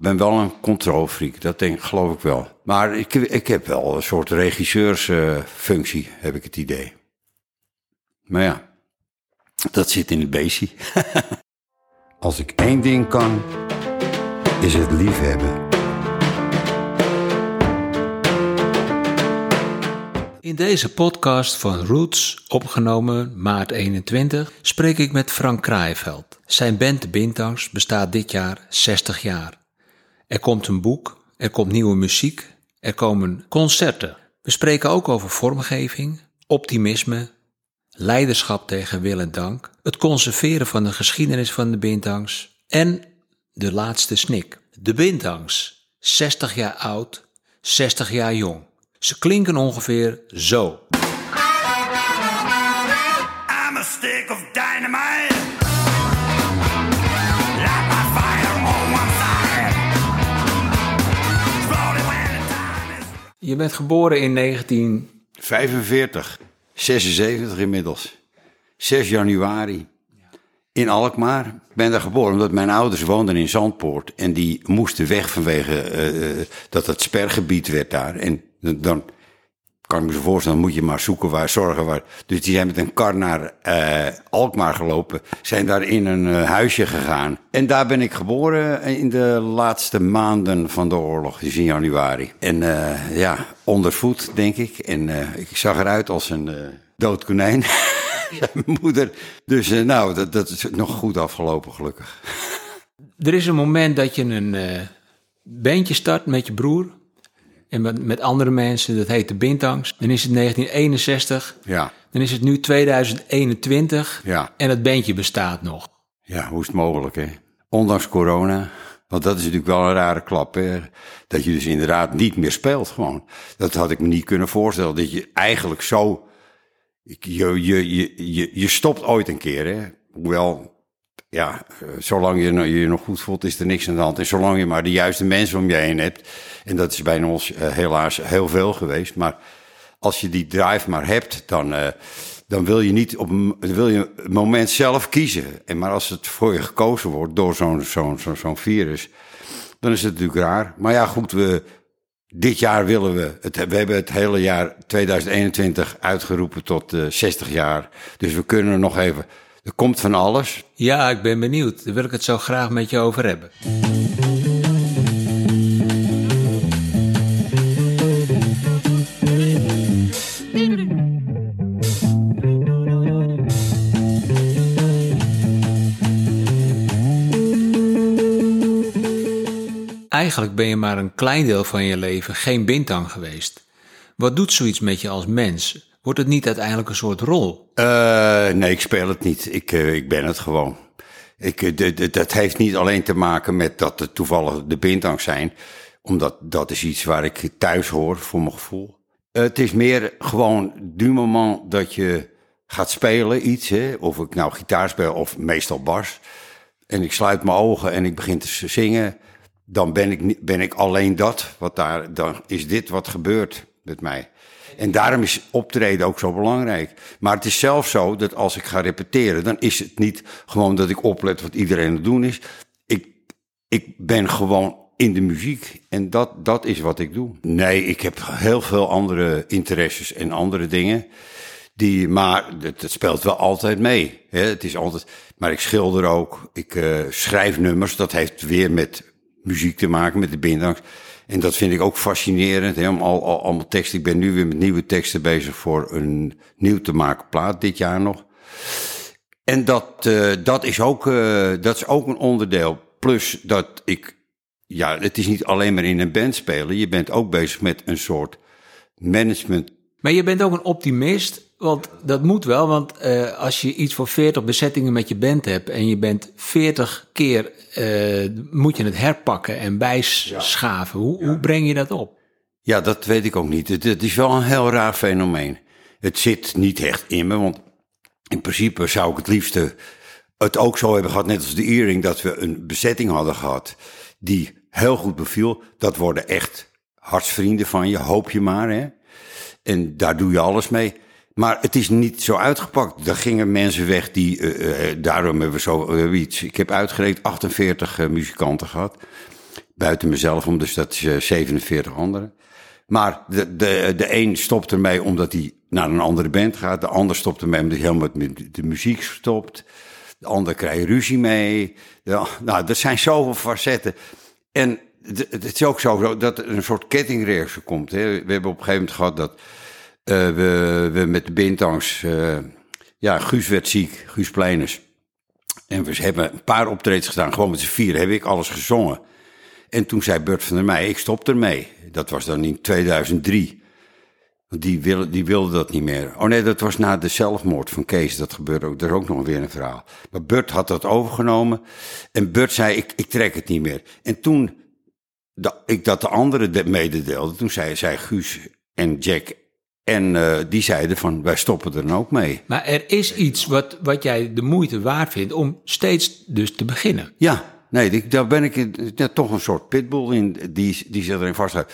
ben wel een controlfreak, dat denk, geloof ik wel. Maar ik, ik heb wel een soort regisseursfunctie, heb ik het idee. Maar ja, dat zit in het beestje. Als ik één ding kan, is het liefhebben. In deze podcast van Roots, opgenomen maart 21, spreek ik met Frank Kraaienveld. Zijn band De Bintangs bestaat dit jaar 60 jaar. Er komt een boek, er komt nieuwe muziek, er komen concerten. We spreken ook over vormgeving, optimisme, leiderschap tegen wil en dank, het conserveren van de geschiedenis van de Bintangs en de laatste snik. De Bintangs, 60 jaar oud, 60 jaar jong. Ze klinken ongeveer zo. I'm a stick of dynamite. Je bent geboren in 19... 45, 76 inmiddels. 6 januari. In Alkmaar. Ik ben daar geboren omdat mijn ouders woonden in Zandpoort. En die moesten weg vanwege eh, dat het spergebied werd daar. En dan kan ik me zo voorstellen, moet je maar zoeken waar, zorgen waar. Dus die zijn met een kar naar eh, Alkmaar gelopen. Zijn daar in een eh, huisje gegaan. En daar ben ik geboren in de laatste maanden van de oorlog, dus in januari. En eh, ja, ondervoed, denk ik. En ik zag eruit als een dood konijn. mijn moeder. Dus nou, dat, dat is nog goed afgelopen, gelukkig. Er is een moment dat je een bandje start met je broer en met, met andere mensen, dat heet de Bintangs. Dan is het 1961, Ja, dan is het nu 2021 ja. en het bandje bestaat nog. Ja, hoe is het mogelijk, hè? Ondanks corona. Want dat is natuurlijk wel een rare klap, hè? Dat je dus inderdaad niet meer speelt, gewoon. Dat had ik me niet kunnen voorstellen. Dat je eigenlijk zo... Je, je, je, je, je stopt ooit een keer, hè? Hoewel, ja, eh, zolang je je nog goed voelt, is er niks aan de hand. En zolang je maar de juiste mensen om je heen hebt... en dat is bij ons eh, helaas heel veel geweest... maar als je die drive maar hebt, dan, eh, dan wil je niet op wil je moment zelf kiezen. En maar als het voor je gekozen wordt door zo'n zo'n zo'n virus, dan is het natuurlijk raar. Maar ja, goed, we, dit jaar willen we, het, we hebben het hele jaar 2021 uitgeroepen tot eh 60 jaar. Dus we kunnen nog even, komt van alles. Ja, ik ben benieuwd. Daar wil ik het zo graag met je over hebben. Eigenlijk ben je maar een klein deel van je leven geen bintang geweest. Wat doet zoiets met je als mens? Wordt het niet uiteindelijk een soort rol? Eh, nee, ik speel het niet. Ik, eh, ik ben het gewoon. Ik, eh, d- d- dat heeft niet alleen te maken met dat het toevallig de bintangs zijn. Omdat dat is iets waar ik thuis hoor, voor mijn gevoel. Het is meer gewoon du moment dat je gaat spelen iets. Hè, of ik nou gitaar speel of meestal bas. En ik sluit mijn ogen en ik begin te zingen. Dan ben ik, ben ik alleen dat. Wat daar, dan is dit wat gebeurt met mij. En daarom is optreden ook zo belangrijk. Maar het is zelfs zo dat als ik ga repeteren, dan is het niet gewoon dat ik oplet wat iedereen aan het doen is. Ik, ik ben gewoon in de muziek en dat, dat is wat ik doe. Nee, ik heb heel veel andere interesses en andere dingen. Die, maar het, speelt wel altijd mee. Hè? Het is altijd, maar ik schilder ook. Ik eh, schrijf nummers. Dat heeft weer met muziek te maken, met de bindangs. En dat vind ik ook fascinerend. Hè? Al, allemaal teksten. Ik ben nu weer met nieuwe teksten bezig voor een nieuw te maken plaat dit jaar nog. En dat, eh, dat, is ook, eh, dat is ook een onderdeel. Plus dat ik, ja, het is niet alleen maar in een band spelen. Je bent ook bezig met een soort management Maar je bent ook een optimist, want dat moet wel. Want eh, als je iets voor 40 bezettingen met je band hebt en je bent 40 keer, eh, moet je het herpakken en bijschaven. Hoe, hoe breng je dat op? Ja, dat weet ik ook niet. Het, het is wel een heel raar fenomeen. Het zit niet echt in me, want in principe zou ik het liefste het ook zo hebben gehad, net als de Earring, dat we een bezetting hadden gehad die heel goed beviel. Dat worden echt hartsvrienden van je, hoop je maar, hè. En daar doe je alles mee. Maar het is niet zo uitgepakt. Er gingen mensen weg die, eh, eh, daarom hebben we zo, iets. Ik heb uitgerekend 48 eh, muzikanten gehad. buiten mezelf om, dus dat is eh, 47 anderen. Maar de, de, de een stopt ermee omdat hij naar een andere band gaat. De ander stopt ermee omdat hij helemaal met de muziek stopt. De ander krijgt ruzie mee. Nou, er zijn zoveel facetten. En het is ook zo dat er een soort kettingreactie komt. Hè. We hebben op een gegeven moment gehad dat we, we met de bintangs... eh, ja, Guus werd ziek, Guus Pleiners. En we hebben een paar optredens gedaan, gewoon met z'n vier heb ik alles gezongen. En toen zei Bert van der Meij, ik stop ermee. Dat was dan in 2003. Want die wilde, die wilde dat niet meer. Oh nee, dat was na de zelfmoord van Kees. Dat gebeurde ook. Dat is ook nog weer een verhaal. Maar Bert had dat overgenomen. En Bert zei, ik, ik trek het niet meer. En toen dat ik dat de anderen de- mededeelde, toen zei, zei Guus en Jack... En eh, die zeiden van, wij stoppen er dan ook mee. Maar er is iets wat, wat jij de moeite waard vindt om steeds dus te beginnen. Ja, nee, die- daar ben ik ja, toch een soort pitbull in die, die zich erin vasthoudt.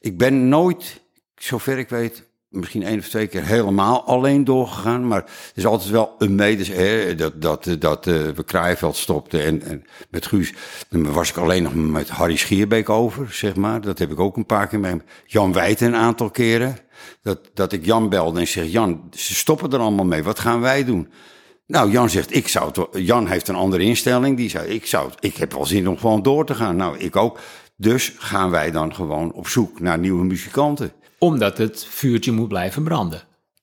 Ik ben nooit, zover ik weet, misschien één of twee keer helemaal alleen doorgegaan. Maar er is altijd wel een mede, hè, dat, dat, dat eh, we Kraaienveld stopten en, en met Guus. Dan was ik alleen nog met Harry Schierbeek over, zeg maar. Dat heb ik ook een paar keer mee. Jan Wijten een aantal keren. Dat, dat ik Jan belde en zeg, Jan, ze stoppen er allemaal mee. Wat gaan wij doen? Nou, Jan zegt, ik zou het, Jan heeft een andere instelling. Die zei, ik zou, ik heb wel zin om gewoon door te gaan. Nou, ik ook. Dus gaan wij dan gewoon op zoek naar nieuwe muzikanten. Omdat het vuurtje moet blijven branden.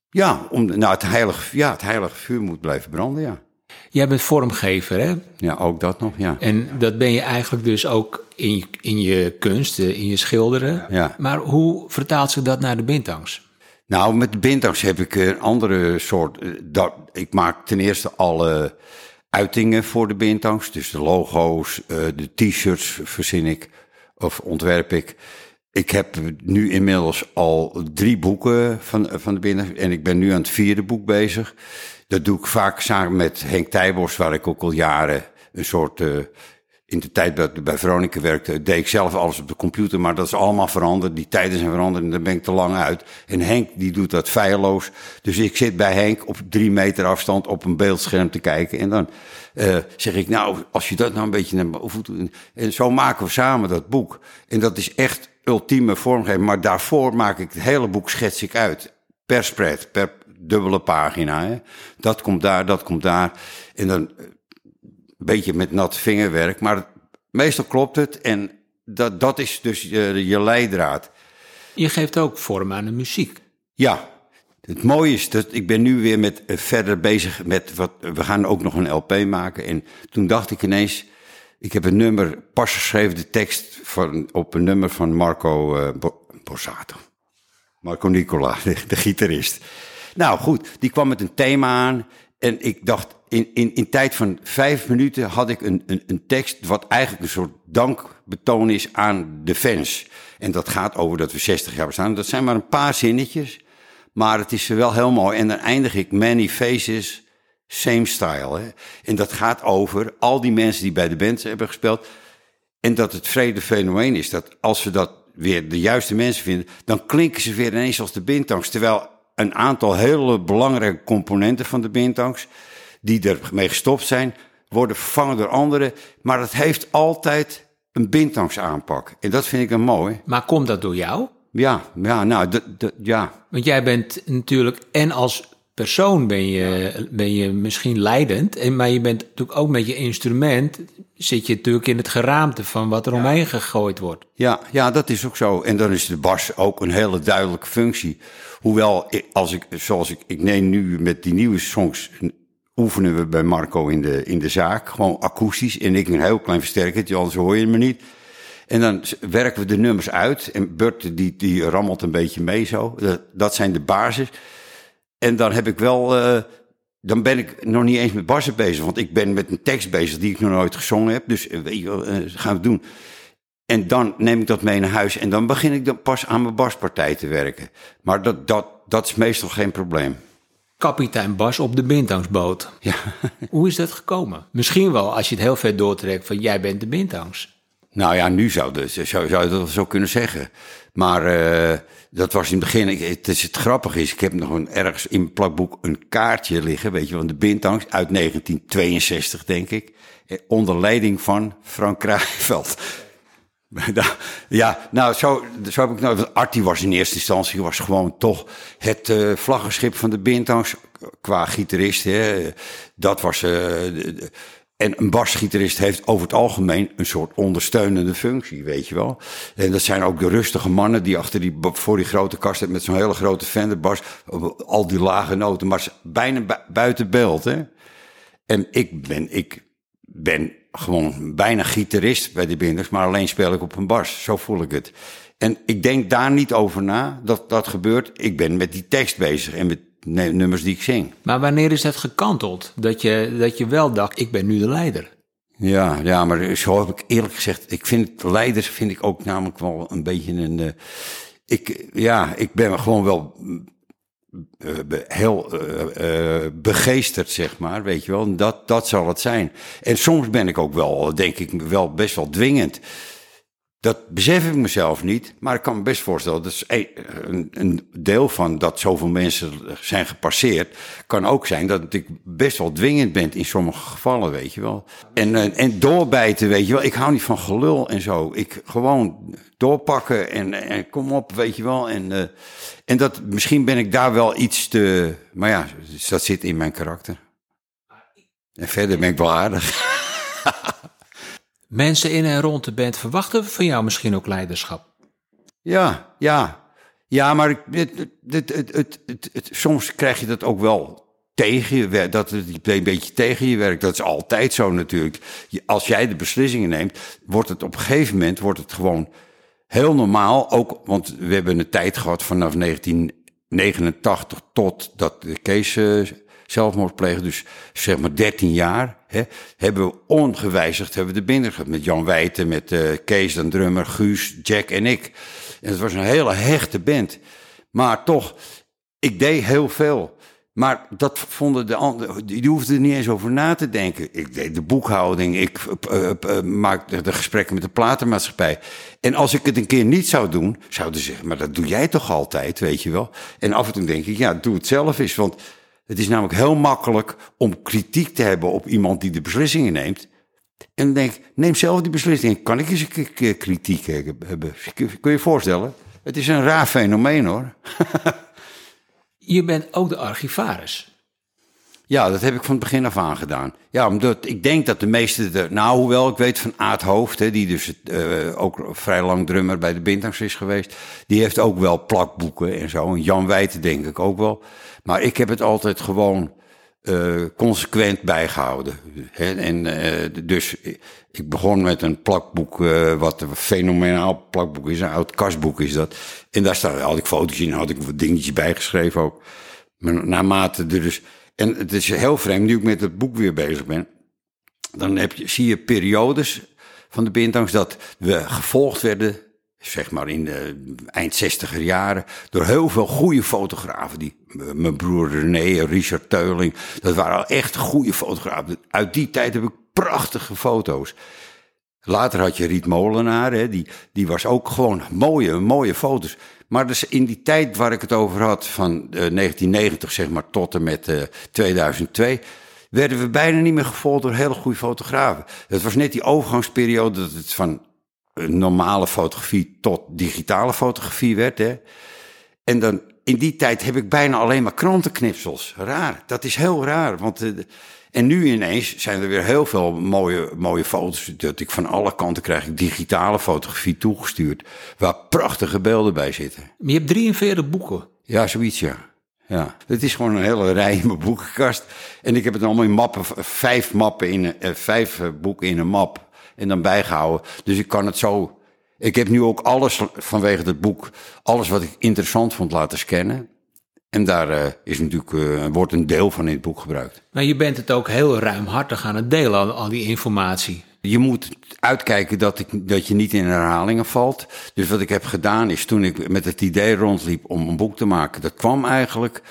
Ja, om, nou, het heilige, ja, het heilige vuur moet blijven branden, ja. Jij bent vormgever, hè? Ja, ook dat nog, ja. En dat ben je eigenlijk dus ook in je, in je kunst, eh, in je schilderen. Ja. Maar hoe vertaalt zich dat naar de bintangs? Nou, met de bintangs heb ik een andere soort. eh, Dat, ik maak ten eerste alle uitingen voor de bintangs. Dus de logo's, eh, de t-shirts verzin ik of ontwerp ik. Ik heb nu inmiddels al drie boeken van, van de bintangs. En ik ben nu aan het vierde boek bezig. Dat doe ik vaak samen met Henk Tijbos, waar ik ook al jaren een soort... eh, in de tijd ik bij Veronica werkte, deed ik zelf alles op de computer, maar dat is allemaal veranderd. Die tijden zijn veranderd en daar ben ik te lang uit. En Henk, die doet dat feilloos. Dus ik zit bij Henk op drie meter afstand op een beeldscherm te kijken. En dan eh, zeg ik, nou, als je dat nou een beetje naar. En zo maken we samen dat boek. En dat is echt ultieme vormgeving. Maar daarvoor maak ik het hele boek, schets ik uit. Per spread, per dubbele pagina. Hè. Dat komt daar, dat komt daar. En dan een beetje met nat vingerwerk, maar meestal klopt het. En dat, dat is dus je, je leidraad. Je geeft ook vorm aan de muziek. Ja, het mooie is dat ik ben nu weer met, eh, verder bezig met wat. We gaan ook nog een LP maken. En toen dacht ik ineens. Ik heb een nummer, pas geschreven de tekst van, op een nummer van Marco eh, Bo- Borsato. Marco Nicola, de, de gitarist. Nou goed, die kwam met een thema aan. En ik dacht, in, in, in tijd van vijf minuten had ik een, een, een tekst... wat eigenlijk een soort dankbetoon is aan de fans. En dat gaat over dat we 60 jaar bestaan. Dat zijn maar een paar zinnetjes. Maar het is wel heel mooi. En dan eindig ik Many Faces, Same Style. Hè? En dat gaat over al die mensen die bij de band hebben gespeeld... En dat het vrede fenomeen is dat als we dat weer de juiste mensen vinden, dan klinken ze weer ineens als de bintangs. Terwijl een aantal hele belangrijke componenten van de bintangs, die ermee gestopt zijn, worden vervangen door anderen. Maar het heeft altijd een bintangs aanpak. En dat vind ik dan mooi. Maar komt dat door jou? Ja, ja, nou, dat, ja. Want jij bent natuurlijk, en als persoon ben je, ben je misschien leidend, en, maar je bent natuurlijk ook met je instrument, zit je natuurlijk in het geraamte van wat er omheen gegooid wordt. Ja, ja, dat is ook zo. En dan is de bas ook een hele duidelijke functie. Hoewel, als ik, zoals ik, ik neem nu met die nieuwe songs, oefenen we bij Marco in de, in de zaak, gewoon akoestisch. En ik een heel klein versterkertje, anders hoor je me niet. En dan werken we de nummers uit. En Bert, die, die rammelt een beetje mee zo. Dat, zijn de basis. En dan heb ik wel, eh, dan ben ik nog niet eens met bassen bezig. Want ik ben met een tekst bezig die ik nog nooit gezongen heb. Dus eh, weet je eh, gaan we doen. En dan neem ik dat mee naar huis en dan begin ik dan pas aan mijn baspartij te werken. Maar dat, dat, dat is meestal geen probleem. Kapitein Bas op de bintangsboot. Ja. Hoe is dat gekomen? Misschien wel als je het heel ver doortrekt van jij bent de bintangs. Nou ja, nu zou, de, zou, zou je dat zo kunnen zeggen. Maar eh, dat was in het begin. Ik, het, is, het grappige is, ik heb nog een, ergens in mijn plakboek een kaartje liggen, weet je, van de Bintangs uit 1962, denk ik. eh, Onder leiding van Frank Kraaienveld. ja, nou, zo, zo heb ik nou. want Artie was in eerste instantie was gewoon toch het eh vlaggenschip van de Bintangs qua gitarist. Hè. Dat was. eh, en een basgitarist heeft over het algemeen een soort ondersteunende functie, weet je wel. En dat zijn ook de rustige mannen die achter die, voor die grote kast met zo'n hele grote Fender-bas, al die lage noten, maar bijna bu- buiten beeld, hè. En ik ben, ik ben gewoon bijna gitarist bij de Binders, maar alleen speel ik op een bas. Zo voel ik het. En ik denk daar niet over na dat dat gebeurt. Ik ben met die tekst bezig en met nummers die ik zing. Maar wanneer is het gekanteld? Dat je, dat je wel dacht, ik ben nu de leider. Ja, ja, maar zo heb ik eerlijk gezegd. Ik vind leiders vind ik ook namelijk wel een beetje een. eh, ik, ja, ik ben gewoon wel heel eh, eh, begeesterd, zeg maar, weet je wel. Dat, dat zal het zijn. En soms ben ik ook wel, denk ik, wel best wel dwingend. Dat besef ik mezelf niet, maar ik kan me best voorstellen, dat is een, een, deel van dat zoveel mensen zijn gepasseerd, kan ook zijn dat ik best wel dwingend ben in sommige gevallen, weet je wel. En, en, en doorbijten, weet je wel. Ik hou niet van gelul en zo. Ik gewoon doorpakken en, en kom op, weet je wel. En, eh, en dat, misschien ben ik daar wel iets te, maar ja, dat zit in mijn karakter. En verder ben ik wel aardig. Mensen in en rond de band verwachten van jou misschien ook leiderschap. Ja, ja. Ja, maar het, het, het, soms krijg je dat ook wel tegen je werkt. Dat het een beetje tegen je werkt. Dat is altijd zo natuurlijk. Als jij de beslissingen neemt, wordt het op een gegeven moment wordt het gewoon heel normaal. Ook, want we hebben een tijd gehad vanaf 1989 tot dat de Kees eh, zelfmoord pleegde. Dus zeg maar 13 jaar. Hè, hebben we ongewijzigd hebben we de binder gehad. Met Jan Wijten, met eh, Kees, dan drummer, Guus, Jack en ik. En het was een hele hechte band. Maar toch, ik deed heel veel. Maar dat vonden de anderen, die hoefden er niet eens over na te denken. Ik deed de boekhouding, ik eh, maakte de gesprekken met de platenmaatschappij. En als ik het een keer niet zou doen, zouden ze zeggen, maar dat doe jij toch altijd, weet je wel. En af en toe denk ik, ja, doe het zelf eens. Want het is namelijk heel makkelijk om kritiek te hebben op iemand die de beslissingen neemt. En dan denk ik, neem zelf die beslissing. Kan ik eens een keer- kritiek hebben? Kun je je voorstellen? Het is een raar fenomeen hoor. Je bent ook de archivaris. Ja, dat heb ik van het begin af aan gedaan. Ja, omdat ik denk dat de meeste... Nou, hoewel ik weet van Aad Hoofd... Hè, die dus eh, ook vrij lang drummer bij de Bintangs is geweest... die heeft ook wel plakboeken en zo. En Jan Wijten denk ik ook wel. Maar ik heb het altijd gewoon eh, consequent bijgehouden. Hè, en eh, dus ik begon met een plakboek... wat een fenomenaal plakboek is. Een oud kastboek is dat. En daar staan, had ik foto's in, had ik wat dingetjes bijgeschreven ook. Maar naarmate er dus... En het is heel vreemd, nu ik met het boek weer bezig ben. Dan heb je, zie je periodes van de Bintangs dat we gevolgd werden, zeg maar in de eind zestiger jaren, door heel veel goede fotografen. Die, mijn broer René, Richard Teuling, dat waren al echt goede fotografen. Uit die tijd heb ik prachtige foto's. Later had je Riet Molenaar, hè, die, die was ook gewoon mooie, mooie foto's. Maar dus in die tijd waar ik het over had, van eh, 1990 zeg maar tot en met eh, 2002, werden we bijna niet meer gevolgd door hele goede fotografen. Het was net die overgangsperiode dat het van eh, normale fotografie tot digitale fotografie werd. Hè. En dan in die tijd heb ik bijna alleen maar krantenknipsels. Raar, dat is heel raar. Want, eh, en nu ineens zijn er weer heel veel mooie, mooie foto's. Dat ik van alle kanten krijg ik digitale fotografie toegestuurd. Waar prachtige beelden bij zitten. Maar je hebt 43 boeken. Ja, zoiets ja. Ja, het is gewoon een hele rij in mijn boekenkast. En ik heb het allemaal in mappen, vijf mappen in een, eh, vijf eh, boeken in een map. En dan bijgehouden. Dus ik kan het zo. Ik heb nu ook alles vanwege het boek, alles wat ik interessant vond laten scannen. En daar eh, is natuurlijk, eh, wordt een deel van in het boek gebruikt. Maar je bent het ook heel ruimhartig aan het delen, al, al die informatie. Je moet uitkijken dat, ik, dat je niet in herhalingen valt. Dus wat ik heb gedaan is toen ik met het idee rondliep om een boek te maken. Dat kwam eigenlijk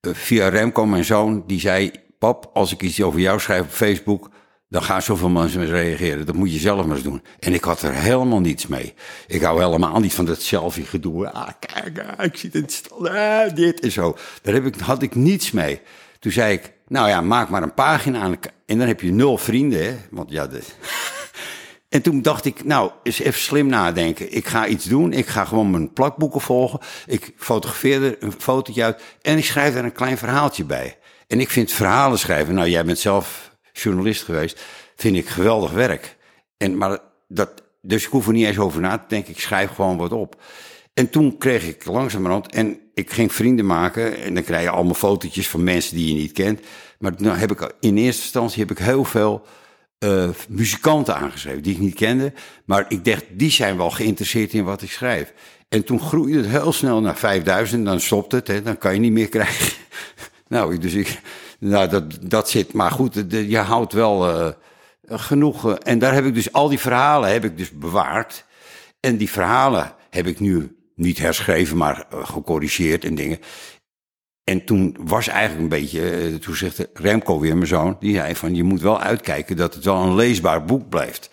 eh, via Remco, mijn zoon. Die zei, pap, als ik iets over jou schrijf op Facebook... dan gaan zoveel mensen reageren. Dat moet je zelf maar eens doen. En ik had er helemaal niets mee. Ik hou helemaal niet van dat selfie gedoe. Ah, kijk, ah, ik het stand. Ah, dit en zo. Daar heb ik, had ik niets mee. Toen zei ik, nou ja, maak maar een pagina aan. En dan heb je nul vrienden, hè. Want ja, de, En toen dacht ik, nou, eens even slim nadenken. Ik ga iets doen. Ik ga gewoon mijn plakboeken volgen. Ik fotografeer er een fotootje uit. En ik schrijf er een klein verhaaltje bij. En ik vind verhalen schrijven, nou, jij bent zelf journalist geweest, vind ik geweldig werk. En, maar dat, dus ik hoef er niet eens over na te denken. Ik schrijf gewoon wat op. En toen kreeg ik langzamerhand, en ik ging vrienden maken. En dan krijg je allemaal fotootjes van mensen die je niet kent. Maar dan heb ik in eerste instantie heb ik heel veel eh, muzikanten aangeschreven die ik niet kende. Maar ik dacht, die zijn wel geïnteresseerd in wat ik schrijf. En toen groeide het heel snel naar 5000, dan stopt het, hè, dan kan je niet meer krijgen. nou, dus ik, nou, dat, dat zit, maar goed, je houdt wel eh, genoeg. eh, en daar heb ik dus al die verhalen heb ik dus bewaard. En die verhalen heb ik nu niet herschreven, maar eh, gecorrigeerd en dingen. En toen was eigenlijk een beetje, toen zegt Remco weer, mijn zoon, die zei van je moet wel uitkijken dat het wel een leesbaar boek blijft.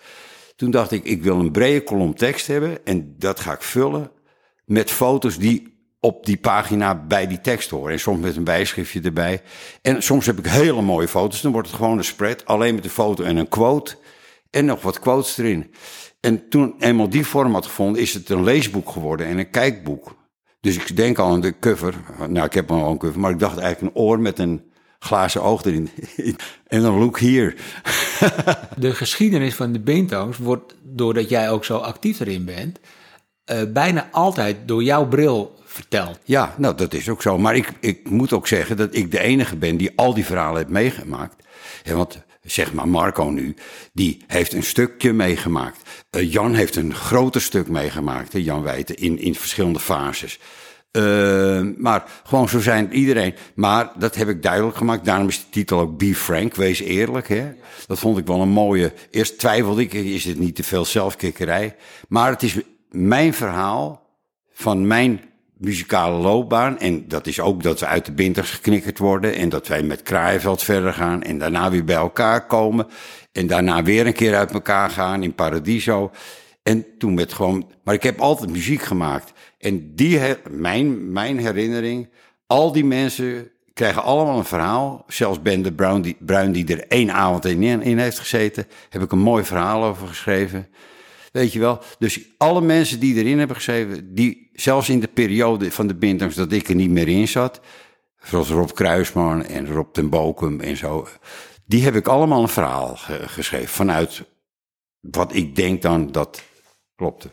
Toen dacht ik, ik wil een brede kolom tekst hebben en dat ga ik vullen met foto's die op die pagina bij die tekst horen. En soms met een bijschriftje erbij. En soms heb ik hele mooie foto's, dan wordt het gewoon een spread, alleen met een foto en een quote en nog wat quotes erin. En toen eenmaal die vorm had gevonden, is het een leesboek geworden en een kijkboek. Dus ik denk al aan de cover. Nou, ik heb al een cover, maar ik dacht eigenlijk een oor met een glazen oog erin. en dan look hier. De geschiedenis van de Beantones wordt, doordat jij ook zo actief erin bent, eh, bijna altijd door jouw bril verteld. Ja, nou, dat is ook zo. Maar ik, ik moet ook zeggen dat ik de enige ben die al die verhalen heeft meegemaakt. Ja, want zeg maar Marco nu, die heeft een stukje meegemaakt. Eh, Jan heeft een groter stuk meegemaakt, Jan Wijten, in, in verschillende fases. Eh, maar gewoon zo zijn iedereen. Maar dat heb ik duidelijk gemaakt. Daarom is de titel ook Be Frank, wees eerlijk. Hè? Dat vond ik wel een mooie. Eerst twijfelde ik, is dit niet te veel zelfkikkerij? Maar het is mijn verhaal van mijn muzikale loopbaan. En dat is ook dat we uit de binters geknikkerd worden. En dat wij met Kraaienveld verder gaan. En daarna weer bij elkaar komen. En daarna weer een keer uit elkaar gaan in Paradiso. En toen met gewoon. Maar ik heb altijd muziek gemaakt. En die, mijn, mijn herinnering. Al die mensen krijgen allemaal een verhaal. Zelfs Ben de Bruin die, Bruin, die er één avond in, in heeft gezeten. Heb ik een mooi verhaal over geschreven. Weet je wel? Dus alle mensen die erin hebben geschreven, die zelfs in de periode van de Bintangs dat ik er niet meer in zat, zoals Rob Kruisman en Rob ten Bokum en zo, die heb ik allemaal een verhaal ge- geschreven vanuit wat ik denk dan dat klopte.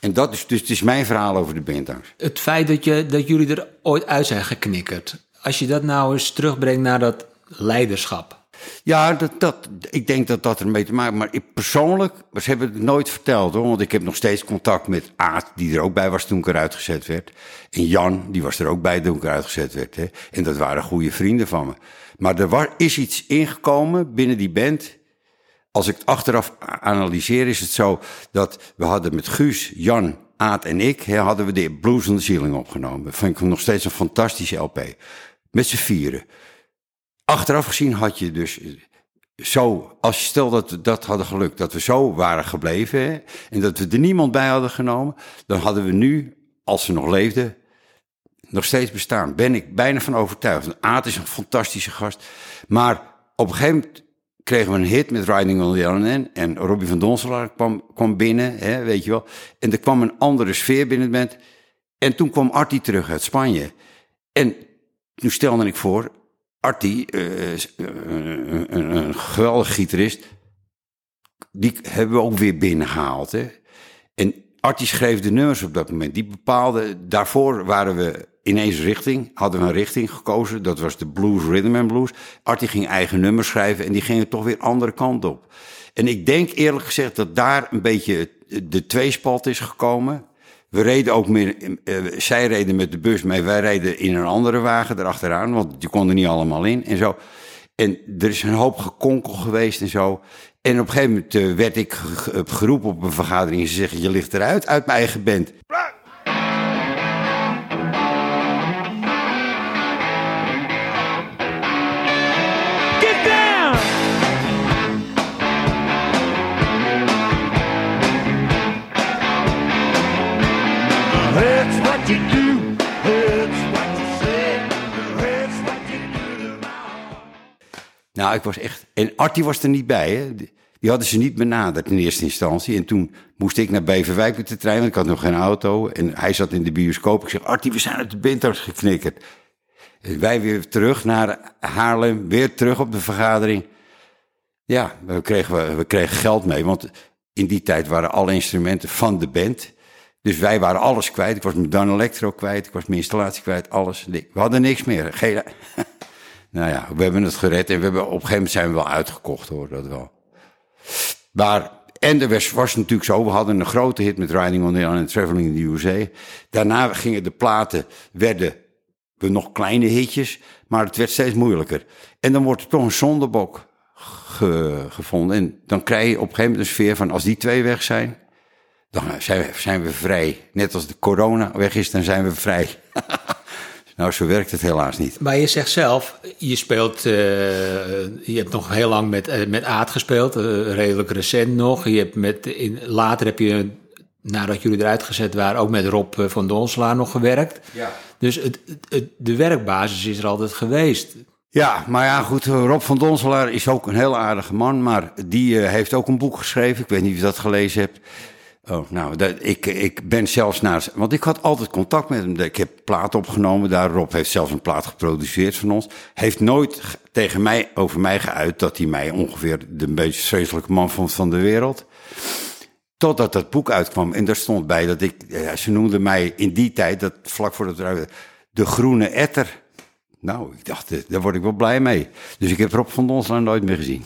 En dat is dus het is mijn verhaal over de Bintangs. Het feit dat, je, dat jullie er ooit uit zijn geknikkerd, als je dat nou eens terugbrengt naar dat leiderschap. Ja, dat, dat, ik denk dat dat ermee te maken Maar ik persoonlijk, ze hebben het nooit verteld hoor. Want ik heb nog steeds contact met Aad, die er ook bij was toen ik eruit gezet werd. En Jan, die was er ook bij toen ik eruit gezet werd. Hè. En dat waren goede vrienden van me. Maar er was, is iets ingekomen binnen die band. Als ik het achteraf analyseer, is het zo dat we hadden met Guus, Jan, Aad en ik, hè, hadden we de Blues on the Ceiling opgenomen. Vind ik nog steeds een fantastische LP. Met z'n vieren. Achteraf gezien had je dus eh, zo, als je stel dat we dat hadden gelukt, dat we zo waren gebleven en dat we er niemand bij hadden genomen, dan hadden we nu, als ze nog leefden, nog steeds bestaan. Ben ik bijna van overtuigd. Aad is een fantastische gast. Maar op een gegeven moment kregen we een hit met Riding on the LNN. En Robbie van Donselaar kwam, kwam binnen, hè, weet je wel. En er kwam een andere sfeer binnen het band. En toen kwam Artie terug uit Spanje. En toen stelde ik voor, Artie, eh, eh, een geweldige gitarist, die hebben we ook weer binnengehaald. Hè? En Artie schreef de nummers op dat moment. Die bepaalde, daarvoor waren we ineens richting, hadden we een richting gekozen. Dat was de blues, rhythm and blues. Artie ging eigen nummers schrijven en die gingen toch weer andere kant op. En ik denk eerlijk gezegd dat daar een beetje de tweespalt is gekomen. We reden ook meer, eh, zij reden met de bus mee, wij reden in een andere wagen erachteraan, want die konden niet allemaal in en zo. En er is een hoop gekonkel geweest en zo. En op een gegeven moment eh, werd ik ge- ge- geroepen op een vergadering ze zeggen, je ligt eruit uit mijn eigen band. Nou, ik was echt. En Artie was er niet bij, hè? Die, hadden ze niet benaderd in eerste instantie. En toen moest ik naar Beverwijk met de trein, want ik had nog geen auto. En hij zat in de bioscoop. Ik zeg, Artie, we zijn uit de Binders geknikkerd. En wij weer terug naar Haarlem, weer terug op de vergadering. Ja, we kregen, we kregen geld mee, want in die tijd waren alle instrumenten van de band. Dus wij waren alles kwijt. Ik was mijn Dan Electro kwijt, ik was mijn installatie kwijt, alles. We hadden niks meer. Geen, nou ja, we hebben het gered en we hebben, op een gegeven moment zijn we wel uitgekocht hoor, dat wel. Maar, en er was, natuurlijk zo, we hadden een grote hit met Riding on the Island en Traveling in the USA. Daarna gingen de platen, werden we nog kleine hitjes, maar het werd steeds moeilijker. En dan wordt er toch een zondebok ge- gevonden. En dan krijg je op een gegeven moment een sfeer van, als die twee weg zijn, dan zijn we, zijn we vrij. Net als de corona weg is, dan zijn we vrij. nou, zo werkt het helaas niet. Maar je zegt zelf, je speelt, eh, je hebt nog heel lang met, eh, met Aad gespeeld, eh, redelijk recent nog. Je hebt met, in, later heb je, nadat jullie eruit gezet waren, ook met Rob van Donselaar nog gewerkt. Ja. Dus het, het- het- de werkbasis is er altijd geweest. Ja, maar ja, goed. Rob van Donselaar is ook een heel aardige man. Maar die heeft ook een boek geschreven. Ik weet niet of je dat gelezen hebt. Oh, nou, dat, ik, ik ben zelfs naar. Want ik had altijd contact met hem. Ik heb plaat opgenomen daar. Rob heeft zelfs een plaat geproduceerd van ons. Heeft nooit tegen mij, over mij geuit dat hij mij ongeveer de meest vreselijke man vond van de wereld. Totdat dat boek uitkwam. En daar stond bij dat ik. Ja, ze noemden mij in die tijd, dat vlak voor het eruit. De groene etter. Nou, ik dacht, eh, daar word ik wel blij mee. Dus ik heb Rob van Donselaar nooit meer gezien.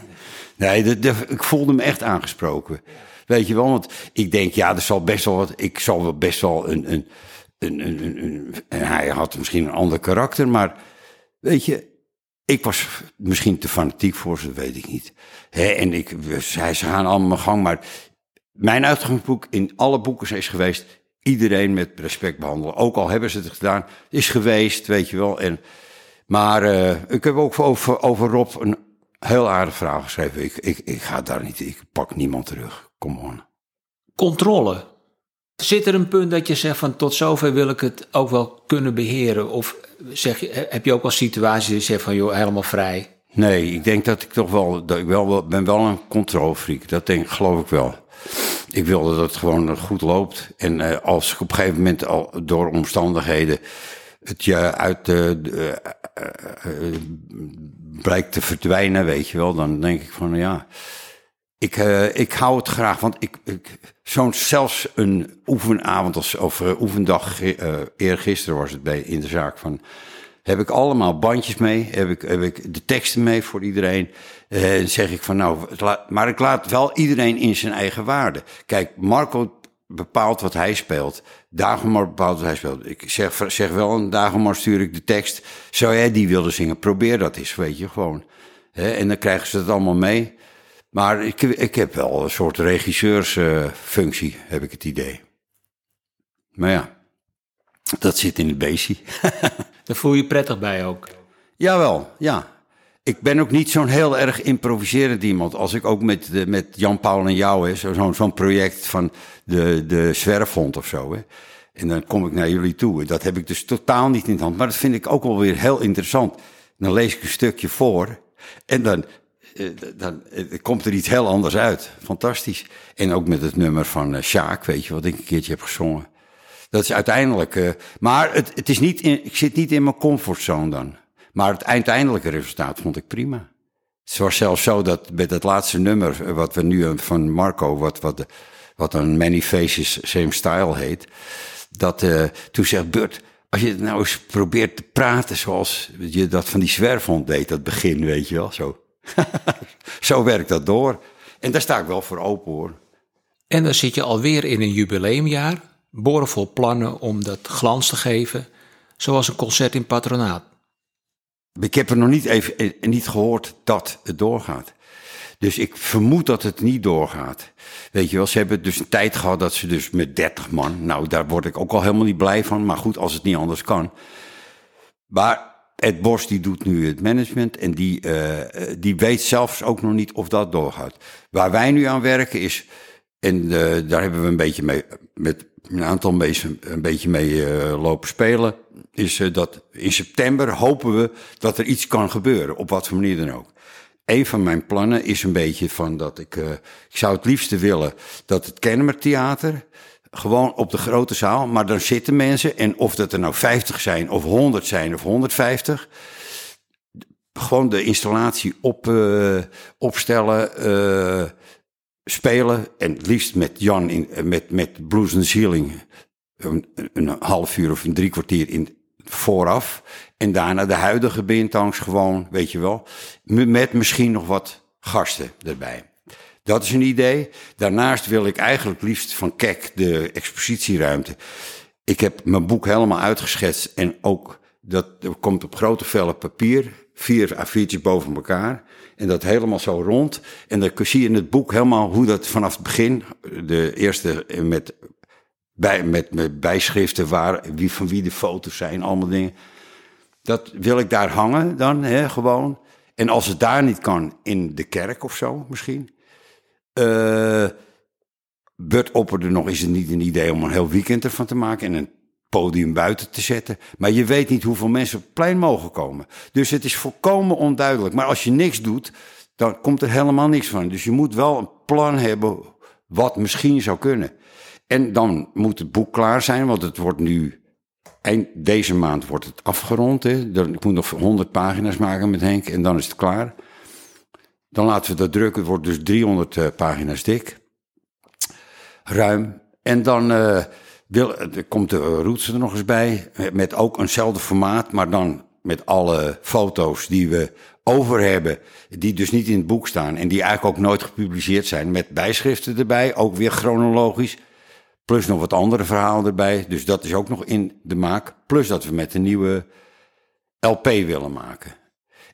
nee, ik voelde me echt aangesproken. Weet je wel, want ik denk, ja, er zal best wel wat. Ik zal wel best wel een. een, een, een, een, en hij had misschien een ander karakter, maar weet je, ik was misschien te fanatiek voor ze, weet ik niet. Hè, en ik, zij, ze gaan allemaal mijn gang, maar mijn uitgangsboek in alle boeken is geweest, iedereen met respect behandelen. Ook al hebben ze het gedaan, is geweest, weet je wel. En, maar eh, ik heb ook over, over Rob een heel aardig verhaal geschreven. Ik, ik, ik ga daar niet, ik pak niemand terug. Kom on. Controle. Zit er een punt dat je zegt van tot zover wil ik het ook wel kunnen beheren? Of zeg je, heb je ook wel situaties die je zegt van joh, helemaal vrij? Nee, ik denk dat ik toch wel, dat ik wel, wel ben wel een controlfreak. Dat denk, geloof ik wel. Ik wil dat het gewoon goed loopt. En eh, als ik op een gegeven moment al door omstandigheden het je uit de, de, eh, eh, blijkt te verdwijnen, weet je wel, dan denk ik van ja. Ik, eh, ik hou het graag, want ik, ik, zo'n zelfs een oefenavond als, of eh, oefendag, eergisteren was het bij, in de zaak van, heb ik allemaal bandjes mee, heb ik, heb ik de teksten mee voor iedereen. En zeg ik van nou, maar ik laat wel iedereen in zijn eigen waarde. Kijk, Marco bepaalt wat hij speelt. Dagomar bepaalt wat hij speelt. Ik zeg, zeg wel, aan Dagomar stuur ik de tekst. Zou jij die willen zingen? Probeer dat eens, weet je, gewoon. En dan krijgen ze het allemaal mee. Maar ik, ik heb wel een soort regisseursfunctie, heb ik het idee. Maar ja, dat zit in het beestje. Daar voel je je prettig bij ook. Jawel, ja. Ik ben ook niet zo'n heel erg improviserend iemand. Als ik ook met, de- met Jan-Paul en jou, zo'n zo'n project van de, de Zwerfhond of zo. Hè. En dan kom ik naar jullie toe. En dat heb ik dus totaal niet in de hand. Maar dat vind ik ook wel weer heel interessant. Dan lees ik een stukje voor. En dan, eh, dan eh, komt er iets heel anders uit. Fantastisch. En ook met het nummer van eh, Sjaak, weet je, wat ik een keertje heb gezongen. Dat is uiteindelijk. eh, maar het, het is niet ik zit niet in mijn comfortzone dan. Maar het uiteindelijke resultaat vond ik prima. Het was zelfs zo dat met het laatste nummer, eh, wat we nu eh, van Marco, wat, wat, wat een Many Faces Same Style heet. Dat eh, toen zegt Bert, als je nou eens probeert te praten zoals je dat van die zwerfhond deed, dat begin, weet je wel, zo. zo werkt dat door. En daar sta ik wel voor open hoor. En dan zit je alweer in een jubileumjaar, boordevol plannen om dat glans te geven, zoals een concert in patronaat. Ik heb er nog niet, even, eh, niet gehoord dat het doorgaat. Dus ik vermoed dat het niet doorgaat. Weet je wel, ze hebben dus een tijd gehad dat ze dus met 30 man. Nou, daar word ik ook al helemaal niet blij van. Maar goed, als het niet anders kan. Maar Ed Bos die doet nu het management en die, eh, eh, die weet zelfs ook nog niet of dat doorgaat. Waar wij nu aan werken is, en daar hebben we een beetje mee, met een aantal mensen een beetje mee eh, lopen spelen, is eh, dat in september hopen we dat er iets kan gebeuren, op wat voor manier dan ook. een van mijn plannen is een beetje van dat ik, eh, ik zou het liefste willen dat het Kennemer Theater gewoon op de grote zaal, maar dan zitten mensen en of dat er nou 50 zijn of 100 zijn of 150, gewoon de installatie op, opstellen, spelen en het liefst met Jan in, met, met Blues and Ceiling een, een half uur of een drie kwartier in, vooraf. En daarna de huidige bintangs gewoon, weet je wel. Met misschien nog wat gasten erbij. Dat is een idee. Daarnaast wil ik eigenlijk liefst van Kek de expositieruimte. Ik heb mijn boek helemaal uitgeschetst en ook dat komt op grote vellen papier, vier A4'tjes boven elkaar. En dat helemaal zo rond. En dan zie je in het boek helemaal hoe dat vanaf het begin, de eerste met bij, met, bijschriften waar, wie, van wie de foto's zijn, allemaal dingen. Dat wil ik daar hangen dan, hè, gewoon. En als het daar niet kan, in de kerk of zo misschien. Eh Bert opperde nog, is het niet een idee om een heel weekend ervan te maken en een podium buiten te zetten. Maar je weet niet hoeveel mensen op het plein mogen komen. Dus het is volkomen onduidelijk. Maar als je niks doet, dan komt er helemaal niks van. Dus je moet wel een plan hebben wat misschien zou kunnen. En dan moet het boek klaar zijn, want het wordt nu... Eind deze maand wordt het afgerond. Hè. Ik moet nog 100 pagina's maken met Henk en dan is het klaar. Dan laten we dat drukken. Het wordt dus 300 eh, pagina's dik. Ruim. En dan eh, wil, er komt de Roots er nog eens bij. eh, Met ook eenzelfde formaat, maar dan met alle foto's die we over hebben. Die dus niet in het boek staan. En die eigenlijk ook nooit gepubliceerd zijn. Met bijschriften erbij, ook weer chronologisch. Plus nog wat andere verhalen erbij. Dus dat is ook nog in de maak. Plus dat we met een nieuwe LP willen maken.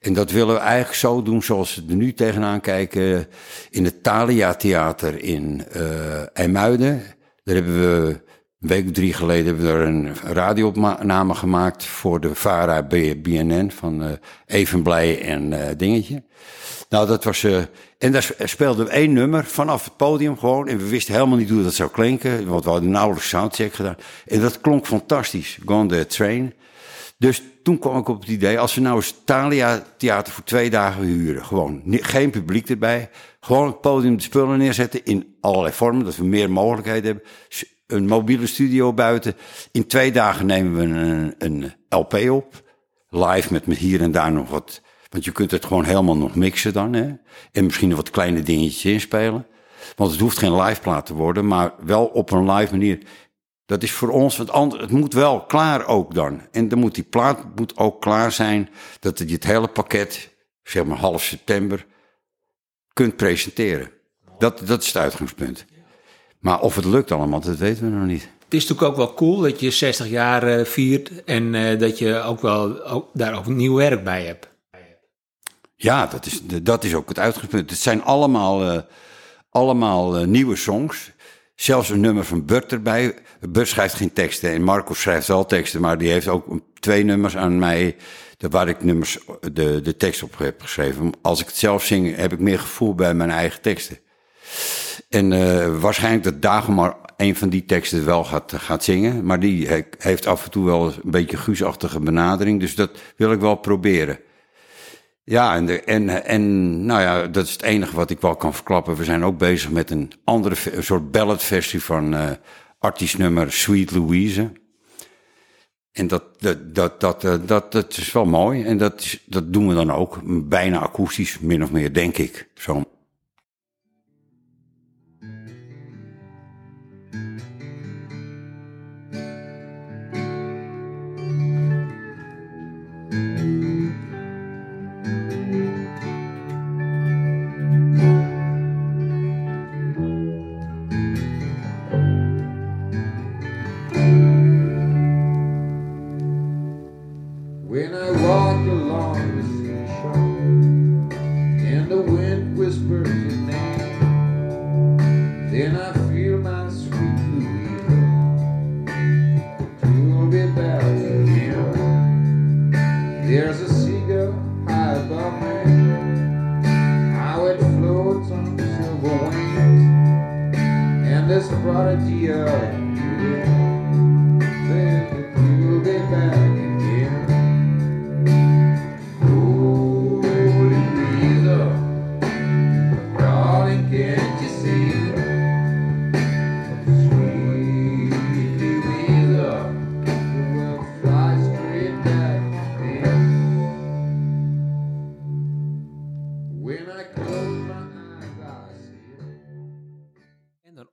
En dat willen we eigenlijk zo doen zoals we er nu tegenaan kijken. In het Thalia Theater in eh IJmuiden. Daar hebben we week drie geleden hebben we er een radioopname gemaakt voor de VARA BNN van eh Even Blij en eh, Dingetje. Nou, dat was. eh en daar sp- speelden we één nummer vanaf het podium gewoon. En we wisten helemaal niet hoe dat zou klinken, want we hadden nauwelijks soundcheck gedaan. En dat klonk fantastisch. Gone the Train. Dus toen kwam ik op het idee, als we nou eens Thalia Theater voor twee dagen huren. Gewoon geen publiek erbij. Gewoon het podium de spullen neerzetten in allerlei vormen, dat we meer mogelijkheden hebben. Een mobiele studio buiten. In twee dagen nemen we een, een LP op. Live met, hier en daar nog wat. Want je kunt het gewoon helemaal nog mixen dan. Hè? En misschien wat kleine dingetjes inspelen. Want het hoeft geen live plaat te worden, maar wel op een live manier. Dat is voor ons anders. Het moet wel klaar ook dan. En dan moet die plaat moet ook klaar zijn. Dat je het hele pakket, zeg maar half september, kunt presenteren. Dat, dat is het uitgangspunt. Maar of het lukt allemaal, dat weten we nog niet. Het is natuurlijk ook wel cool dat je 60 jaar eh, viert en eh, dat je ook wel ook, daar ook nieuw werk bij hebt. Ja, dat is, dat is ook het uitgangspunt. Het zijn allemaal, eh, allemaal nieuwe songs. Zelfs een nummer van Bert erbij. Bert schrijft geen teksten en Marco schrijft wel teksten, maar die heeft ook twee nummers aan mij, waar ik nummers, de, de tekst op heb geschreven. Als ik het zelf zing, heb ik meer gevoel bij mijn eigen teksten. En eh, waarschijnlijk dat Dagomar een van die teksten wel gaat, gaat zingen. Maar die he- heeft af en toe wel een beetje guusachtige benadering. Dus dat wil ik wel proberen. Ja, en, en, en nou ja, dat is het enige wat ik wel kan verklappen. We zijn ook bezig met een andere, soort balladversie van eh artiestnummer Sweet Louise. En dat, dat, dat, dat, eh, dat, dat is wel mooi. En dat, dat doen we dan ook. Bijna akoestisch, min of meer, denk ik. Zo.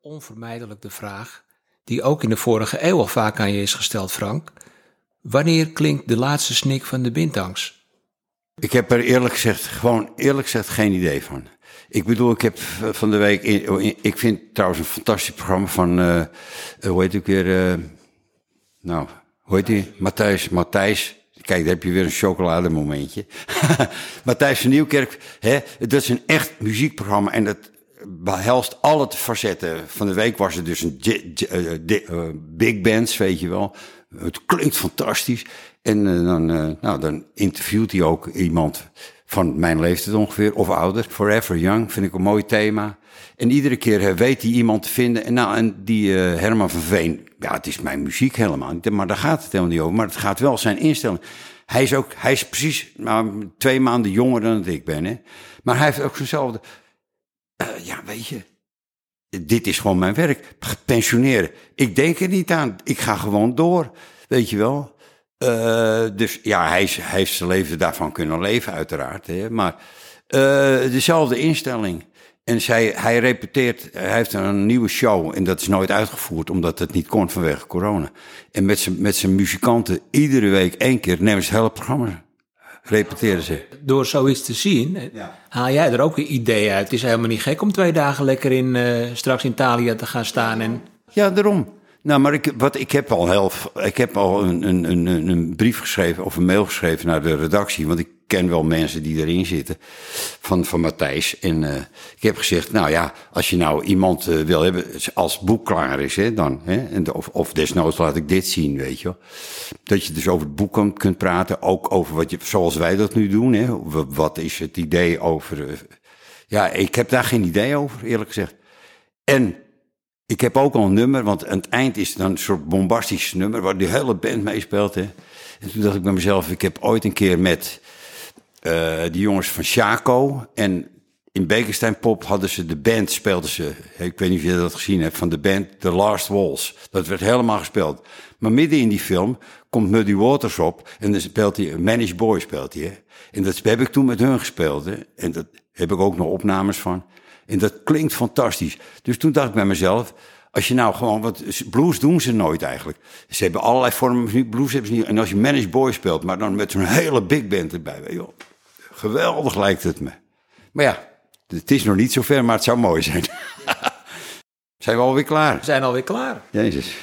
Onvermijdelijk de vraag, die ook in de vorige eeuw al vaak aan je is gesteld, Frank. Wanneer klinkt de laatste snik van de Bintangs? Ik heb er eerlijk gezegd, gewoon eerlijk gezegd geen idee van. Ik bedoel, ik heb van de week, in- ik vind trouwens een fantastisch programma van, eh, eh, hoe heet ik weer, eh, nou, hoe heet? Matthijs, Matthijs. Kijk, daar heb je weer een chocolademomentje. Matthijs van Nieuwkerk, hè, dat is een echt muziekprogramma en dat behelst alle facetten. Van de week was het dus een eh, eh, big bands, weet je wel. Het klinkt fantastisch. En eh, dan, nou, dan interviewt hij ook iemand van mijn leeftijd ongeveer, of ouder. Forever Young vind ik een mooi thema. En iedere keer weet hij iemand te vinden. En, nou, en die Herman van Veen, ja, het is mijn muziek helemaal niet. Maar daar gaat het helemaal niet over. Maar het gaat wel zijn instelling. Hij is ook, hij is precies nou, twee maanden jonger dan ik ben. Hè? Maar hij heeft ook zo'nzelfde. Eh, ja, weet je, dit is gewoon mijn werk. Pensioneren. Ik denk er niet aan. Ik ga gewoon door. Weet je wel. Eh, dus ja, hij, heeft zijn leven daarvan kunnen leven, uiteraard. Hè? Maar eh, dezelfde instelling. En zij, hij repeteert, hij heeft een nieuwe show en dat is nooit uitgevoerd omdat het niet kon vanwege corona. En met zijn, met zijn muzikanten iedere week één keer nemen ze het hele programma, repeteren ze. Door zoiets te zien, eh, Ja. haal jij er ook een idee uit. Het is helemaal niet gek om twee dagen lekker in, eh, straks in Italië te gaan staan. En Ja, daarom. Nou, maar ik, wat, ik heb al, heel, ik heb al een, een, een, een- een brief geschreven of een mail geschreven naar de redactie. Want ik ken wel mensen die erin zitten van, van Matthijs. En eh, ik heb gezegd, nou ja, als je nou iemand eh, wil hebben, als boek klaar is, hè, dan. Hè, en, de- of, of desnoods laat ik dit zien, weet je. Dat je dus over het boek kan, kunt praten. Ook over wat je, zoals wij dat nu doen. Hè. Wa- Wat is het idee over... eh, ja, ik heb daar geen idee over, eerlijk gezegd. En ik heb ook al een nummer, want aan het eind is het dan een soort bombastisch nummer waar die hele band meespeelt. Hè. En toen dacht ik bij mezelf, ik heb ooit een keer met eh die jongens van Chaco en in Bekenstein Pop hadden ze de band, speelden ze, ik weet niet of je dat gezien hebt, van de band The Last Walls. Dat werd helemaal gespeeld. Maar midden in die film komt Muddy Waters op en dan speelt hij, Managed Boy speelt hij. En dat heb ik toen met hun gespeeld. En dat heb ik ook nog opnames van. En dat klinkt fantastisch. Dus toen dacht ik bij mezelf, als je nou gewoon, wat blues doen ze nooit eigenlijk. Ze hebben allerlei vormen van blues hebben ze niet. En als je Managed Boy speelt, maar dan met zo'n hele big band erbij, weet. Geweldig lijkt het me. Maar ja, het is nog niet zover, maar het zou mooi zijn. zijn we alweer klaar? we zijn alweer klaar. Jezus.